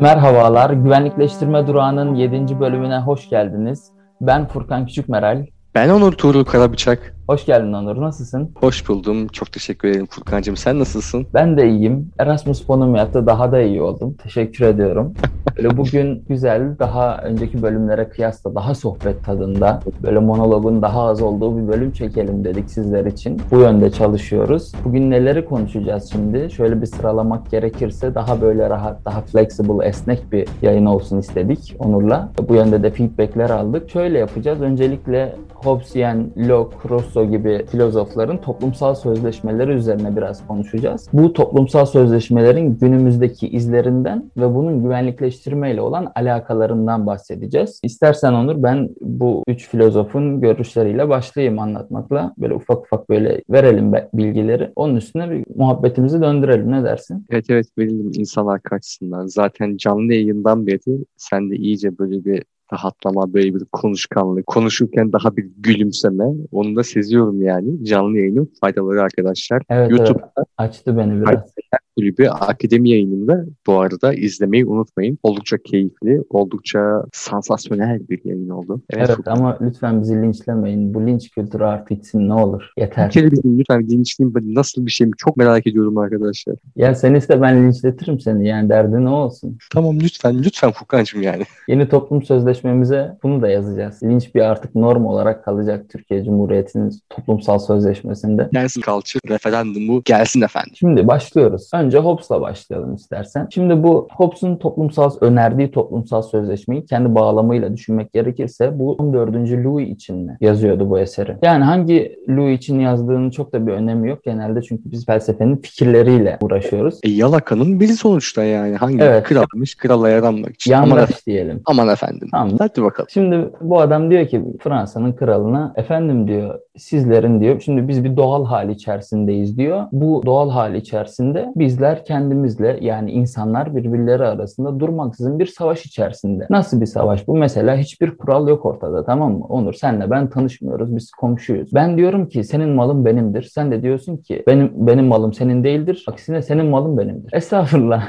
Merhabalar, Güvenlikleştirme Durağı'nın 7. bölümüne hoş geldiniz. Ben Furkan Küçükmeral. Ben Onur Tuğrul Karabıçak. Hoş geldin Onur, nasılsın? Hoş buldum, çok teşekkür ederim Furkan'cığım. Sen nasılsın? Ben de iyiyim. Erasmus fonum yattı, daha da iyi oldum. Teşekkür ediyorum. Böyle bugün güzel, daha önceki bölümlere kıyasla daha sohbet tadında, böyle monologun daha az olduğu bir bölüm çekelim dedik sizler için. Bu yönde çalışıyoruz. Bugün neleri konuşacağız şimdi? Şöyle bir sıralamak gerekirse daha böyle rahat, daha flexible, esnek bir yayın olsun istedik Onur'la. Bu yönde de feedbackler aldık. Şöyle yapacağız. Öncelikle Hobbesian, Locke, Rousseau gibi filozofların toplumsal sözleşmeleri üzerine biraz konuşacağız. Bu toplumsal sözleşmelerin günümüzdeki izlerinden ve bunun güvenlikleştirmeyle olan alakalarından bahsedeceğiz. İstersen Onur ben bu üç filozofun görüşleriyle başlayayım anlatmakla. Böyle ufak ufak böyle verelim bilgileri. Onun üstüne bir muhabbetimizi döndürelim. Ne dersin? Evet evet verelim insanlar karşısında. Zaten canlı yayından beri sen de iyice böyle bir rahatlama, böyle bir konuşkanlık, konuşurken daha bir gülümseme. Onu da seziyorum yani. Canlı yayının faydaları arkadaşlar. Evet, YouTube'da evet. açtı beni biraz. Kulübü Akademi yayınında bu arada izlemeyi unutmayın. Oldukça keyifli, oldukça sansasyonel bir yayın oldu. Evet, evet ama lütfen bizi linçlemeyin. Bu linç kültürü artık bitsin ne olur. Yeter. Bir kere bizim lütfen linçleyin. Nasıl bir şey mi? Çok merak ediyorum arkadaşlar. Ya sen iste ben linçletirim seni. Yani derdin ne olsun? Tamam lütfen. Lütfen Furkan'cığım yani. Yeni toplum sözleşmemize bunu da yazacağız. Linç bir artık norm olarak kalacak Türkiye Cumhuriyeti'nin toplumsal sözleşmesinde. Gelsin kalçı referandumu gelsin efendim. Şimdi başlıyoruz. Önce Önce Hobbes'la başlayalım istersen. Şimdi bu Hobbes'un toplumsal önerdiği toplumsal sözleşmeyi kendi bağlamıyla düşünmek gerekirse bu 14. Louis için mi yazıyordu bu eseri? Yani hangi Louis için yazdığının çok da bir önemi yok genelde çünkü biz felsefenin fikirleriyle uğraşıyoruz. E, yalakanın biri sonuçta yani. Hangi evet. kralmış krala yaranmak için. Yandaş aman diyelim. Aman efendim. Tamam. Hadi bakalım. Şimdi bu adam diyor ki Fransa'nın kralına efendim diyor sizlerin diyor şimdi biz bir doğal hali içerisindeyiz diyor. Bu doğal hali içerisinde bizler kendimizle yani insanlar birbirleri arasında durmaksızın bir savaş içerisinde. Nasıl bir savaş bu? Mesela hiçbir kural yok ortada tamam mı? Onur senle ben tanışmıyoruz biz komşuyuz. Ben diyorum ki senin malın benimdir. Sen de diyorsun ki benim benim malım senin değildir. Aksine senin malın benimdir. Estağfurullah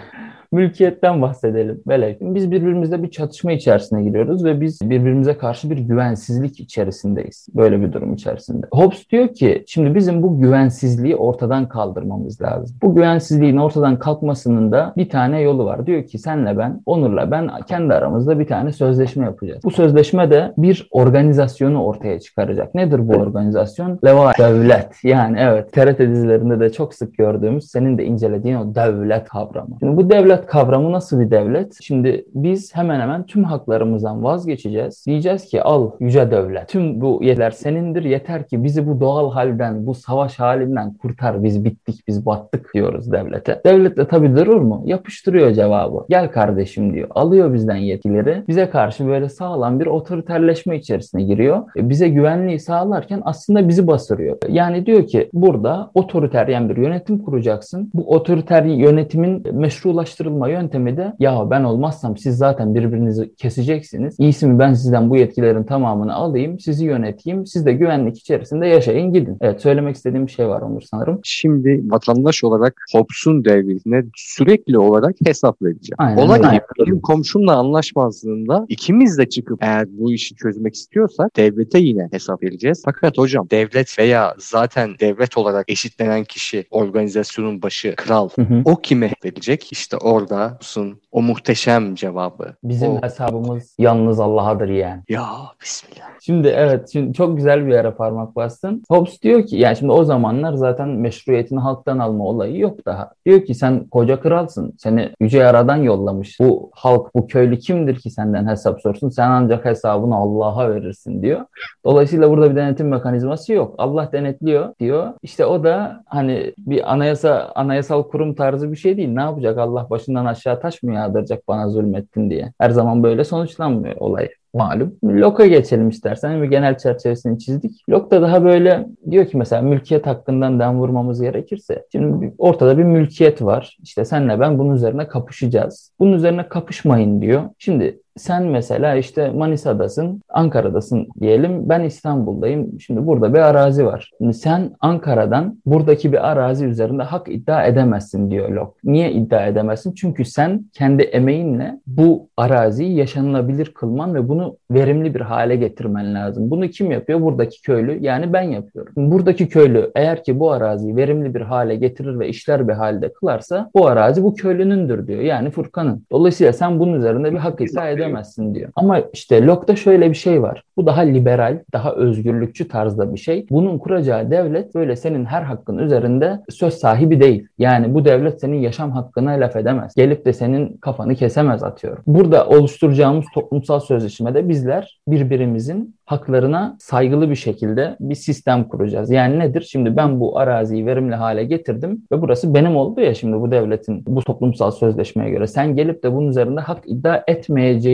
mülkiyetten bahsedelim. Böyle biz birbirimizle bir çatışma içerisine giriyoruz ve biz birbirimize karşı bir güvensizlik içerisindeyiz. Böyle bir durum içerisinde. Hobbes diyor ki şimdi bizim bu güvensizliği ortadan kaldırmamız lazım. Bu güvensizliğin ortadan kalkmasının da bir tane yolu var. Diyor ki senle ben, Onur'la ben kendi aramızda bir tane sözleşme yapacağız. Bu sözleşme de bir organizasyonu ortaya çıkaracak. Nedir bu organizasyon? Leva devlet. Yani evet TRT dizilerinde de çok sık gördüğümüz senin de incelediğin o devlet kavramı. Şimdi bu devlet devlet kavramı nasıl bir devlet? Şimdi biz hemen hemen tüm haklarımızdan vazgeçeceğiz. Diyeceğiz ki al yüce devlet. Tüm bu yerler senindir. Yeter ki bizi bu doğal halden, bu savaş halinden kurtar. Biz bittik, biz battık diyoruz devlete. Devlet de tabii durur mu? Yapıştırıyor cevabı. Gel kardeşim diyor. Alıyor bizden yetkileri. Bize karşı böyle sağlam bir otoriterleşme içerisine giriyor. E, bize güvenliği sağlarken aslında bizi basırıyor. Yani diyor ki burada otoriter bir yönetim kuracaksın. Bu otoriter yönetimin meşrulaştırılması kırılma yöntemi de ya ben olmazsam siz zaten birbirinizi keseceksiniz. İyisi mi ben sizden bu yetkilerin tamamını alayım, sizi yöneteyim, siz de güvenlik içerisinde yaşayın gidin. Evet söylemek istediğim bir şey var Onur sanırım. Şimdi vatandaş olarak Hobbes'un devletine sürekli olarak hesap vereceğim. Aynen, Olay aynen. benim komşumla anlaşmazlığında ikimiz de çıkıp eğer bu işi çözmek istiyorsak devlete yine hesap vereceğiz. Fakat hocam devlet veya zaten devlet olarak eşitlenen kişi organizasyonun başı kral hı hı. o kime verecek? İşte o orada musun? O muhteşem cevabı. Bizim o... hesabımız yalnız Allah'adır yani. Ya bismillah. Şimdi evet şimdi çok güzel bir yere parmak bastın. Hobbes diyor ki yani şimdi o zamanlar zaten meşruiyetini halktan alma olayı yok daha. Diyor ki sen koca kralsın. Seni yüce yaradan yollamış. Bu halk bu köylü kimdir ki senden hesap sorsun? Sen ancak hesabını Allah'a verirsin diyor. Dolayısıyla burada bir denetim mekanizması yok. Allah denetliyor diyor. İşte o da hani bir anayasa anayasal kurum tarzı bir şey değil. Ne yapacak Allah başından aşağı taş mı yağdıracak bana zulmettin diye. Her zaman böyle sonuçlanmıyor olay malum. Locke'a geçelim istersen. Bir genel çerçevesini çizdik. Locke da daha böyle diyor ki mesela mülkiyet hakkından den vurmamız gerekirse. Şimdi ortada bir mülkiyet var. İşte senle ben bunun üzerine kapışacağız. Bunun üzerine kapışmayın diyor. Şimdi sen mesela işte Manisa'dasın, Ankara'dasın diyelim. Ben İstanbul'dayım. Şimdi burada bir arazi var. Şimdi sen Ankara'dan buradaki bir arazi üzerinde hak iddia edemezsin diyor Locke. Niye iddia edemezsin? Çünkü sen kendi emeğinle bu araziyi yaşanılabilir kılman ve bunu verimli bir hale getirmen lazım. Bunu kim yapıyor? Buradaki köylü yani ben yapıyorum. Buradaki köylü eğer ki bu araziyi verimli bir hale getirir ve işler bir halde kılarsa bu arazi bu köylünündür diyor. Yani Furkan'ın. Dolayısıyla sen bunun üzerinde bir hak iddia edemezsin diyor. Ama işte Locke'da şöyle bir şey var. Bu daha liberal, daha özgürlükçü tarzda bir şey. Bunun kuracağı devlet böyle senin her hakkın üzerinde söz sahibi değil. Yani bu devlet senin yaşam hakkına laf edemez. Gelip de senin kafanı kesemez atıyorum. Burada oluşturacağımız toplumsal sözleşmede bizler birbirimizin haklarına saygılı bir şekilde bir sistem kuracağız. Yani nedir? Şimdi ben bu araziyi verimli hale getirdim ve burası benim oldu ya şimdi bu devletin bu toplumsal sözleşmeye göre. Sen gelip de bunun üzerinde hak iddia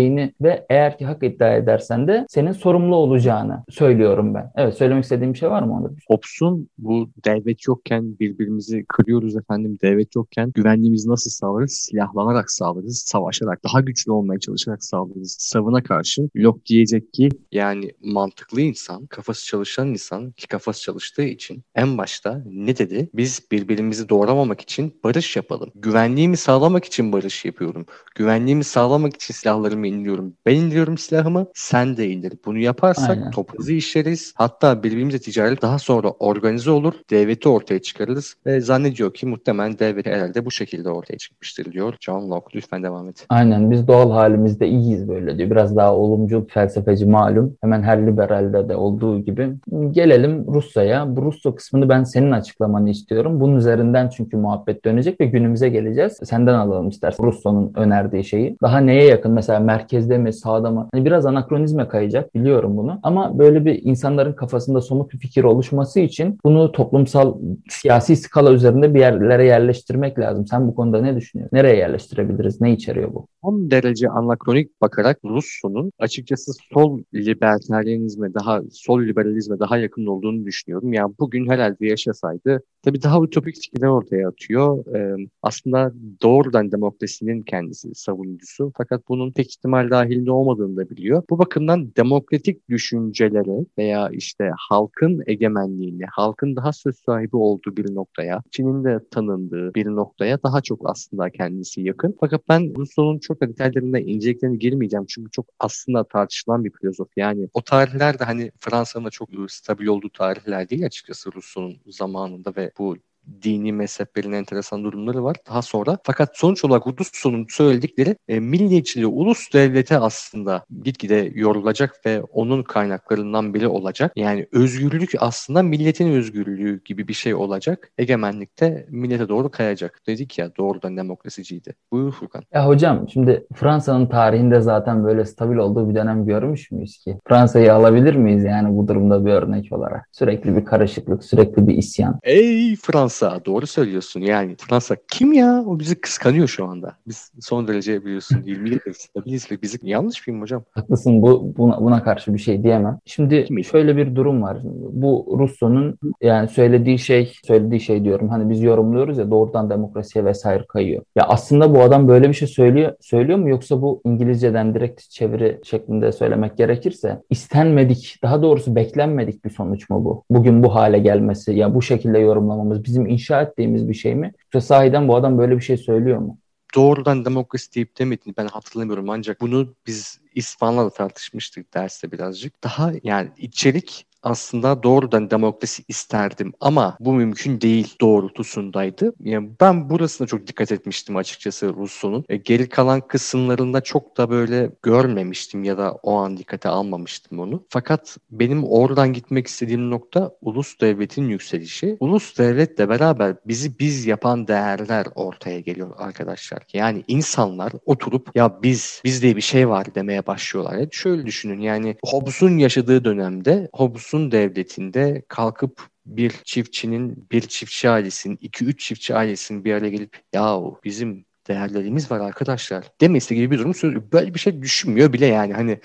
etmeyeceğini ve eğer ki hak iddia edersen de senin sorumlu olacağını söylüyorum ben. Evet söylemek istediğim bir şey var mı onda? Hobbes'un bu devlet yokken birbirimizi kırıyoruz efendim devlet yokken güvenliğimizi nasıl sağlarız? Silahlanarak sağlarız, savaşarak, daha güçlü olmaya çalışarak sağlarız. Savına karşı Locke diyecek ki yani mantıklı insan, kafası çalışan insan ki kafası çalıştığı için en başta ne dedi? Biz birbirimizi doğramamak için barış yapalım. Güvenliğimi sağlamak için barış yapıyorum. Güvenliğimi sağlamak için silahlarımı indiriyorum. Ben indiriyorum silahımı, sen de indir. Bunu yaparsak Aynen. topunuzu işleriz. Hatta birbirimize ticaret daha sonra organize olur. Devleti ortaya çıkarırız ve zannediyor ki muhtemelen devlet herhalde bu şekilde ortaya çıkmıştır diyor. John Locke lütfen devam et. Aynen biz doğal halimizde iyiyiz böyle diyor. Biraz daha olumcu felsefeci malum. Hemen her liberalde de olduğu gibi. Gelelim Rusya'ya. Bu Rusya kısmını ben senin açıklamanı istiyorum. Bunun üzerinden çünkü muhabbet dönecek ve günümüze geleceğiz. Senden alalım istersen Rusya'nın önerdiği şeyi. Daha neye yakın? Mesela merkezde mi, sağda mı? Hani biraz anakronizme kayacak biliyorum bunu. Ama böyle bir insanların kafasında somut bir fikir oluşması için bunu toplumsal siyasi skala üzerinde bir yerlere yerleştirmek lazım. Sen bu konuda ne düşünüyorsun? Nereye yerleştirebiliriz? Ne içeriyor bu? Son derece anakronik bakarak Rus'un açıkçası sol libertarianizme daha sol liberalizme daha yakın olduğunu düşünüyorum. Yani bugün herhalde yaşasaydı tabii daha ütopik fikirler ortaya atıyor. Ee, aslında doğrudan demokrasinin kendisi savunucusu fakat bunun pek ihtimal dahilinde olmadığını da biliyor. Bu bakımdan demokratik düşüncelere veya işte halkın egemenliğini, halkın daha söz sahibi olduğu bir noktaya, Çin'in de tanındığı bir noktaya daha çok aslında kendisi yakın. Fakat ben Rousseau'nun çok da detaylarına inceliklerine girmeyeceğim çünkü çok aslında tartışılan bir filozof. Yani o tarihler de hani Fransa'nın çok stabil olduğu tarihler değil açıkçası Rousseau'nun zamanında ve bu dini mezheplerin enteresan durumları var daha sonra. Fakat sonuç olarak Rousseau'nun söyledikleri e, milliyetçiliği ulus devlete aslında gitgide yorulacak ve onun kaynaklarından biri olacak. Yani özgürlük aslında milletin özgürlüğü gibi bir şey olacak. Egemenlikte millete doğru kayacak. Dedik ya doğrudan demokrasiciydi. Buyur Furkan. Ya hocam şimdi Fransa'nın tarihinde zaten böyle stabil olduğu bir dönem görmüş müyüz ki? Fransa'yı alabilir miyiz yani bu durumda bir örnek olarak? Sürekli bir karışıklık, sürekli bir isyan. Ey Fransa Fransa doğru söylüyorsun. Yani Fransa kim ya? O bizi kıskanıyor şu anda. Biz son derece biliyorsun 20 yıldır stabiliz ve bizi yanlış mıyım hocam? Haklısın. Bu buna, buna karşı bir şey diyemem. Şimdi Kim şöyle bir durum var. Bu Russo'nun yani söylediği şey söylediği şey diyorum. Hani biz yorumluyoruz ya doğrudan demokrasiye vesaire kayıyor. Ya aslında bu adam böyle bir şey söylüyor söylüyor mu? Yoksa bu İngilizceden direkt çeviri şeklinde söylemek gerekirse istenmedik daha doğrusu beklenmedik bir sonuç mu bu? Bugün bu hale gelmesi ya bu şekilde yorumlamamız bizim bizim inşa ettiğimiz bir şey mi? Yoksa sahiden bu adam böyle bir şey söylüyor mu? Doğrudan demokrasi deyip demediğini ben hatırlamıyorum ancak bunu biz İspan'la da tartışmıştık derste birazcık. Daha yani içerik aslında doğrudan demokrasi isterdim ama bu mümkün değil doğrultusundaydı. Yani ben burasına çok dikkat etmiştim açıkçası Rousseau'nun. E, geri kalan kısımlarında çok da böyle görmemiştim ya da o an dikkate almamıştım onu. Fakat benim oradan gitmek istediğim nokta ulus devletin yükselişi. Ulus devletle beraber bizi biz yapan değerler ortaya geliyor arkadaşlar. Yani insanlar oturup ya biz biz diye bir şey var demeye başlıyorlar. Yani şöyle düşünün yani Hobbes'un yaşadığı dönemde Hobbes Sun devletinde kalkıp bir çiftçinin, bir çiftçi ailesinin, iki üç çiftçi ailesinin bir araya gelip yahu bizim değerlerimiz var arkadaşlar demesi gibi bir durum söylüyor. Böyle bir şey düşünmüyor bile yani. Hani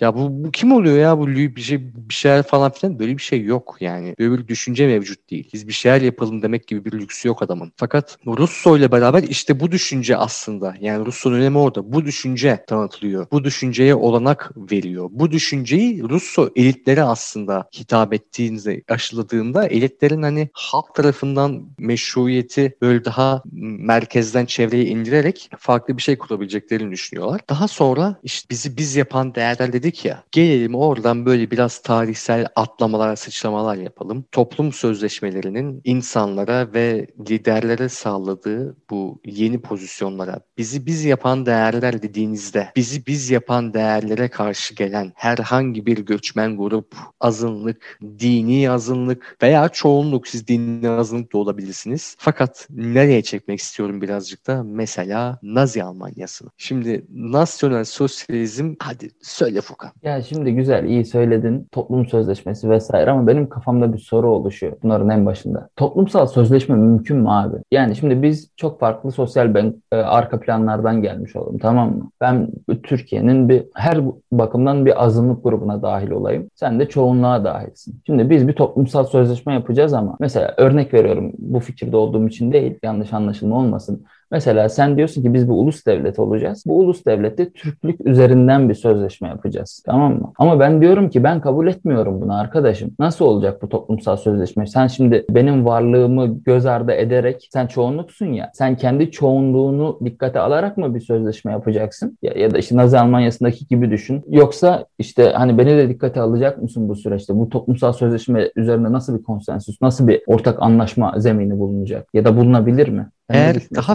ya bu, bu kim oluyor ya bu bir şey bir şeyler falan filan böyle bir şey yok yani. Böyle bir düşünce mevcut değil. Biz bir şeyler yapalım demek gibi bir lüksü yok adamın. Fakat Russo ile beraber işte bu düşünce aslında yani Russo'nun önemi orada. Bu düşünce tanıtılıyor. Bu düşünceye olanak veriyor. Bu düşünceyi Russo elitlere aslında hitap ettiğinde, aşıladığında elitlerin hani halk tarafından meşruiyeti böyle daha merkezden çevreye indirerek farklı bir şey kurabileceklerini düşünüyorlar. Daha sonra işte bizi biz yapan değerler dedik ya. Gelelim oradan böyle biraz tarihsel atlamalar, sıçramalar yapalım. Toplum sözleşmelerinin insanlara ve liderlere sağladığı bu yeni pozisyonlara bizi biz yapan değerler dediğinizde bizi biz yapan değerlere karşı gelen herhangi bir göçmen grup, azınlık, dini azınlık veya çoğunluk siz dini azınlık da olabilirsiniz. Fakat nereye çekmek istiyorum birazcık da mesela Nazi Almanyası'nı. Şimdi nasyonel sosyalizm hadi söyle Furkan. Ya şimdi güzel iyi söyledin toplum sözleşmesi vesaire ama benim kafamda bir soru oluşuyor bunların en başında. Toplumsal sözleşme mümkün mü abi? Yani şimdi biz çok farklı sosyal ben, e, arka planlardan gelmiş olalım tamam mı? Ben Türkiye'nin bir her bakımdan bir azınlık grubuna dahil olayım. Sen de çoğunluğa dahilsin. Şimdi biz bir toplumsal sözleşme yapacağız ama mesela örnek veriyorum bu fikirde olduğum için değil yanlış anlaşılma olmasın. Mesela sen diyorsun ki biz bir ulus devlet olacağız. Bu ulus devlette Türklük üzerinden bir sözleşme yapacağız. Tamam mı? Ama ben diyorum ki ben kabul etmiyorum bunu arkadaşım. Nasıl olacak bu toplumsal sözleşme? Sen şimdi benim varlığımı göz ardı ederek sen çoğunluksun ya. Sen kendi çoğunluğunu dikkate alarak mı bir sözleşme yapacaksın? Ya, ya da işte Nazi Almanya'sındaki gibi düşün. Yoksa işte hani beni de dikkate alacak mısın bu süreçte? Bu toplumsal sözleşme üzerine nasıl bir konsensüs, nasıl bir ortak anlaşma zemini bulunacak? Ya da bulunabilir mi? Eğer daha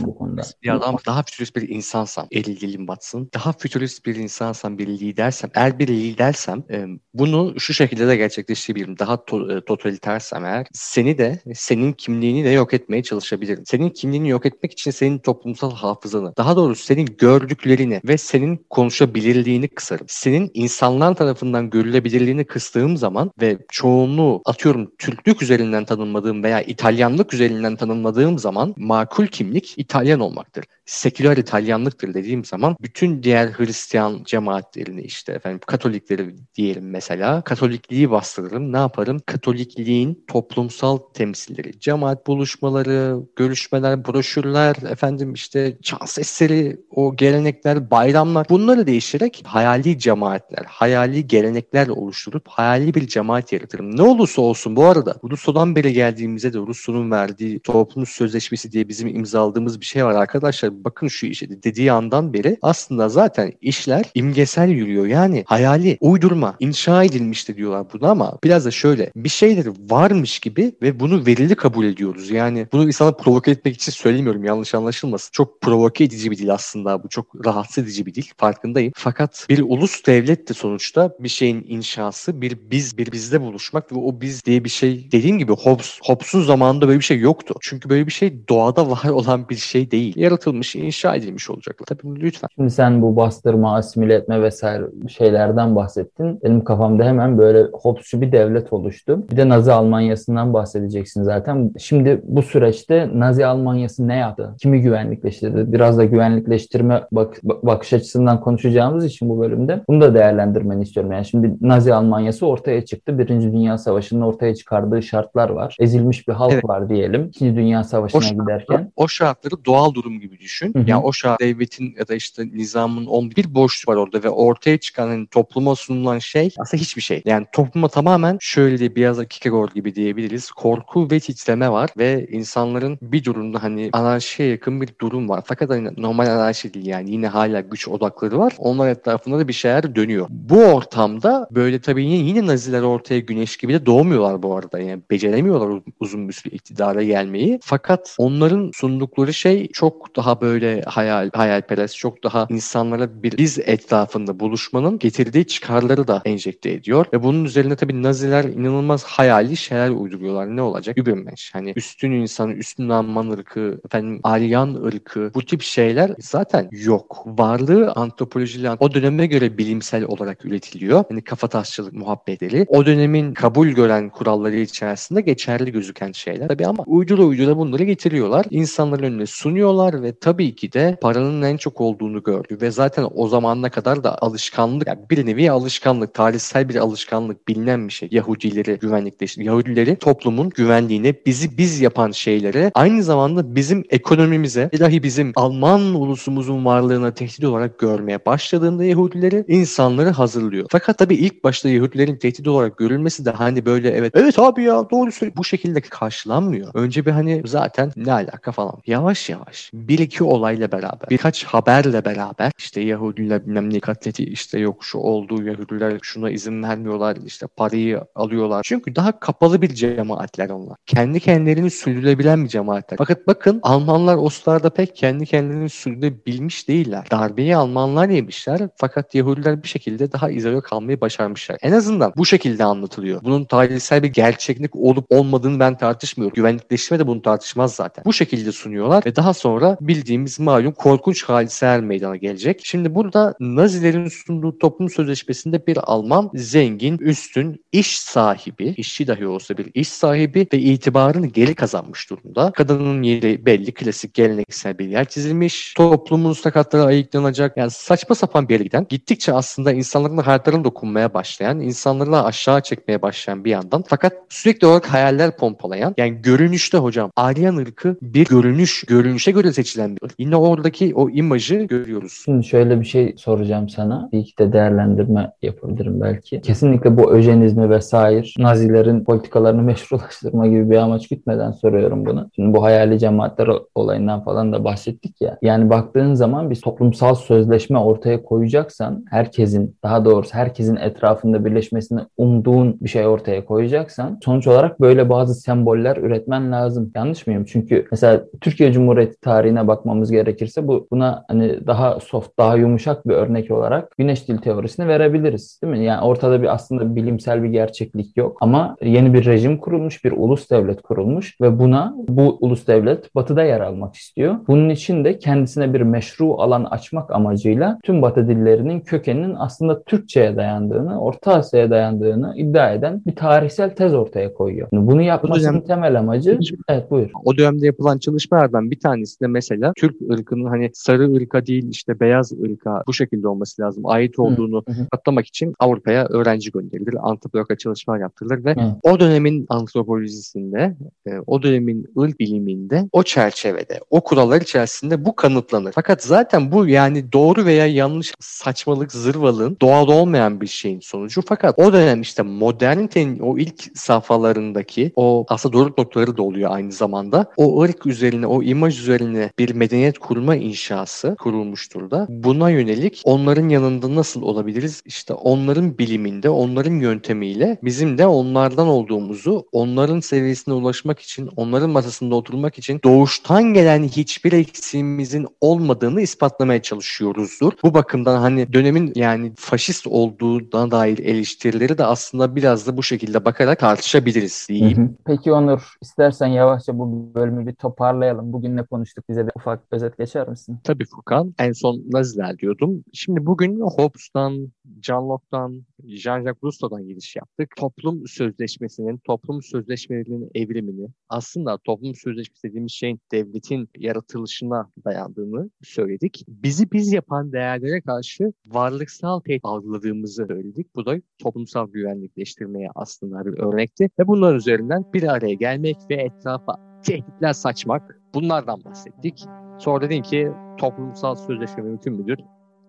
bir adam, daha fütürist bir insansam, dilim batsın, daha fütürist bir insansam, bir lidersem, eğer bir lidersem e, bunu şu şekilde de gerçekleştirebilirim. Daha to- e, totalitersem eğer seni de, senin kimliğini de yok etmeye çalışabilirim. Senin kimliğini yok etmek için senin toplumsal hafızanı, daha doğrusu senin gördüklerini ve senin konuşabilirliğini kısarım. Senin insanlar tarafından görülebilirliğini kıstığım zaman ve çoğunluğu atıyorum Türklük üzerinden tanımladığım veya İtalyanlık üzerinden tanımladığım zaman makul kimlik İtalyan olmaktır seküler İtalyanlıktır dediğim zaman bütün diğer Hristiyan cemaatlerini işte efendim Katolikleri diyelim mesela Katolikliği bastırırım. Ne yaparım? Katolikliğin toplumsal temsilleri, cemaat buluşmaları, görüşmeler, broşürler, efendim işte şans eseri, o gelenekler, bayramlar bunları değiştirerek hayali cemaatler, hayali gelenekler oluşturup hayali bir cemaat yaratırım. Ne olursa olsun bu arada Rusya'dan beri geldiğimizde de Rusya'nın verdiği toplum sözleşmesi diye bizim imzaladığımız bir şey var arkadaşlar bakın şu işe dediği andan beri aslında zaten işler imgesel yürüyor. Yani hayali, uydurma, inşa edilmişti diyorlar bunu ama biraz da şöyle bir şeyler varmış gibi ve bunu verili kabul ediyoruz. Yani bunu insana provoke etmek için söylemiyorum yanlış anlaşılmasın. Çok provoke edici bir dil aslında bu. Çok rahatsız edici bir dil farkındayım. Fakat bir ulus devlet de sonuçta bir şeyin inşası, bir biz, bir bizde buluşmak ve o biz diye bir şey dediğim gibi Hobbes, Hobbes'un zamanında böyle bir şey yoktu. Çünkü böyle bir şey doğada var olan bir şey değil. Yaratılmış edilmiş, inşa edilmiş olacaklar. Tabii lütfen. Şimdi sen bu bastırma, asimile etme vesaire şeylerden bahsettin. Benim kafamda hemen böyle Hobbes'cu bir devlet oluştu. Bir de Nazi Almanyası'ndan bahsedeceksin zaten. Şimdi bu süreçte Nazi Almanyası ne yaptı? Kimi güvenlikleştirdi? Biraz da güvenlikleştirme bak bakış açısından konuşacağımız için bu bölümde bunu da değerlendirmeni istiyorum. Yani şimdi Nazi Almanyası ortaya çıktı. Birinci Dünya Savaşı'nın ortaya çıkardığı şartlar var. Ezilmiş bir halk evet. var diyelim. İkinci Dünya Savaşı'na o giderken. O şartları doğal durum gibi düşün düşün. Hı hı. Yani o şah devletin ya da işte nizamın on bir boşluk var orada ve ortaya çıkan hani topluma sunulan şey aslında hiçbir şey. Yani topluma tamamen şöyle de biraz da Kierkegaard gibi diyebiliriz. Korku ve titreme var ve insanların bir durumda hani anarşiye yakın bir durum var. Fakat hani normal anarşi değil yani yine hala güç odakları var. Onlar etrafında da bir şeyler dönüyor. Bu ortamda böyle tabii yine, yine Naziler ortaya güneş gibi de doğmuyorlar bu arada. Yani beceremiyorlar uzun bir süre iktidara gelmeyi. Fakat onların sundukları şey çok daha böyle böyle hayal hayalperest, çok daha insanlara bir biz etrafında buluşmanın getirdiği çıkarları da enjekte ediyor. Ve bunun üzerine tabii Naziler inanılmaz hayali şeyler uyduruyorlar. Ne olacak? Übermensch. Hani üstün insan, üstün Alman ırkı, efendim Aryan ırkı bu tip şeyler zaten yok. Varlığı antropolojiyle o döneme göre bilimsel olarak üretiliyor. Hani kafatasçılık muhabbetleri. O dönemin kabul gören kuralları içerisinde geçerli gözüken şeyler. Tabii ama uydura uydura bunları getiriyorlar. İnsan insanların önüne sunuyorlar ve tabii ki de paranın en çok olduğunu gördü ve zaten o zamana kadar da alışkanlık yani bir nevi alışkanlık, tarihsel bir alışkanlık bilinen bir şey. Yahudileri güvenlikleştir. Yahudileri toplumun güvenliğine, bizi biz yapan şeylere aynı zamanda bizim ekonomimize, dahi bizim Alman ulusumuzun varlığına tehdit olarak görmeye başladığında Yahudileri insanları hazırlıyor. Fakat tabii ilk başta Yahudilerin tehdit olarak görülmesi de hani böyle evet evet abi ya doğru söylüyor. Bu şekilde karşılanmıyor. Önce bir hani zaten ne alaka falan. Yavaş yavaş bir iki olayla beraber birkaç haberle beraber işte Yahudiler bilmem ne katleti işte yok şu oldu Yahudiler şuna izin vermiyorlar işte parayı alıyorlar. Çünkü daha kapalı bir cemaatler onlar. Kendi kendilerini sürdürebilen bir cemaatler. Fakat bakın Almanlar Oslar'da pek kendi kendilerini sürdürebilmiş değiller. Darbeyi Almanlar yemişler fakat Yahudiler bir şekilde daha izole kalmayı başarmışlar. En azından bu şekilde anlatılıyor. Bunun tarihsel bir gerçeklik olup olmadığını ben tartışmıyorum. Güvenlikleşme de bunu tartışmaz zaten. Bu şekilde sunuyorlar ve daha sonra bildiğimiz malum korkunç hadiseler meydana gelecek. Şimdi burada Nazilerin sunduğu toplum sözleşmesinde bir Alman zengin, üstün, iş sahibi, işçi dahi olsa bir iş sahibi ve itibarını geri kazanmış durumda. Kadının yeri belli, klasik geleneksel bir yer çizilmiş. Toplumun sakatları ayıklanacak. Yani saçma sapan bir yere giden, gittikçe aslında insanların hayatlarına dokunmaya başlayan, insanları aşağı çekmeye başlayan bir yandan. Fakat sürekli olarak hayaller pompalayan, yani görünüşte hocam, Aryan ırkı bir görünüş, görünüşe göre seçilen ırk. Yine oradaki o imajı görüyoruz. Şimdi şöyle bir şey soracağım sana. Bir iki de değerlendirme yapabilirim belki. Kesinlikle bu öjenizmi vesaire Nazilerin politikalarını meşrulaştırma gibi bir amaç gütmeden soruyorum bunu. Şimdi bu hayali cemaatler olayından falan da bahsettik ya. Yani baktığın zaman bir toplumsal sözleşme ortaya koyacaksan herkesin daha doğrusu herkesin etrafında birleşmesini umduğun bir şey ortaya koyacaksan sonuç olarak böyle bazı semboller üretmen lazım. Yanlış mıyım? Çünkü mesela Türkiye Cumhuriyeti tarihine bakmamız gerekirse bu buna hani daha soft, daha yumuşak bir örnek olarak güneş dil teorisini verebiliriz. Değil mi? Yani ortada bir aslında bilimsel bir gerçeklik yok ama yeni bir rejim kurulmuş, bir ulus devlet kurulmuş ve buna bu ulus devlet batıda yer almak istiyor. Bunun için de kendisine bir meşru alan açmak amacıyla tüm batı dillerinin kökeninin aslında Türkçe'ye dayandığını, Orta Asya'ya dayandığını iddia eden bir tarihsel tez ortaya koyuyor. Bunu yapmasının dönem, temel amacı evet buyur. O dönemde yapılan çalışmalardan bir tanesi de mesela Türk ırkının hani sarı ırka değil işte beyaz ırka bu şekilde olması lazım. Ait olduğunu hı hı. atlamak için Avrupa'ya öğrenci gönderilir. Antropologa çalışmalar yaptırılır ve hı. o dönemin antropolojisinde, e, o dönemin ırk biliminde o çerçevede, o kurallar içerisinde bu kanıtlanır. Fakat zaten bu yani doğru veya yanlış saçmalık, zırvalığın doğal olmayan bir şeyin sonucu. Fakat o dönem işte modernitenin o ilk safhalarındaki o aslında doruk noktaları da oluyor aynı zamanda. O ırk üzerine, o imaj üzerine bir medeniyet kurma inşası kurulmuştur da. Buna yönelik onların yanında nasıl olabiliriz? İşte onların biliminde, onların yöntemiyle bizim de onlardan olduğumuzu, onların seviyesine ulaşmak için, onların masasında oturmak için doğuştan gelen hiçbir eksiğimizin olmadığını ispatlamaya çalışıyoruzdur. Bu bakımdan hani dönemin yani faşist olduğuna dair eleştirileri de aslında biraz da bu şekilde bakarak tartışabiliriz diyeyim. Peki Onur, istersen yavaşça bu bölümü bir toparlayalım. Bugün ne konuştuk? Bize de ufak özet geçer misin? Tabii Furkan. En son Naziler diyordum. Şimdi bugün Hobbes'tan, John Locke'dan, Jean-Jacques Rousseau'dan giriş yaptık. Toplum sözleşmesinin, toplum sözleşmelerinin evrimini, aslında toplum sözleşmesi dediğimiz şeyin devletin yaratılışına dayandığını söyledik. Bizi biz yapan değerlere karşı varlıksal tehdit algıladığımızı söyledik. Bu da toplumsal güvenlikleştirmeye aslında bir örnekti. Ve bunlar üzerinden bir araya gelmek ve etrafa tehditler saçmak bunlardan bahsettik. Sonra dedim ki toplumsal sözleşme mümkün müdür?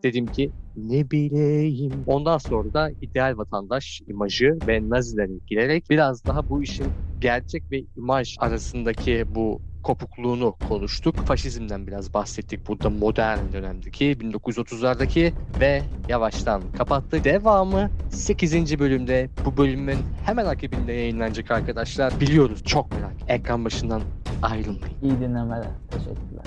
Dedim ki ne bileyim. Ondan sonra da ideal vatandaş imajı ve Nazilere girerek biraz daha bu işin gerçek ve imaj arasındaki bu kopukluğunu konuştuk. Faşizmden biraz bahsettik burada modern dönemdeki 1930'lardaki ve yavaştan kapattı. Devamı 8. bölümde bu bölümün hemen akibinde yayınlanacak arkadaşlar. Biliyoruz çok merak. Ekran başından ayrılmayın. İyi dinlemeler. Teşekkürler.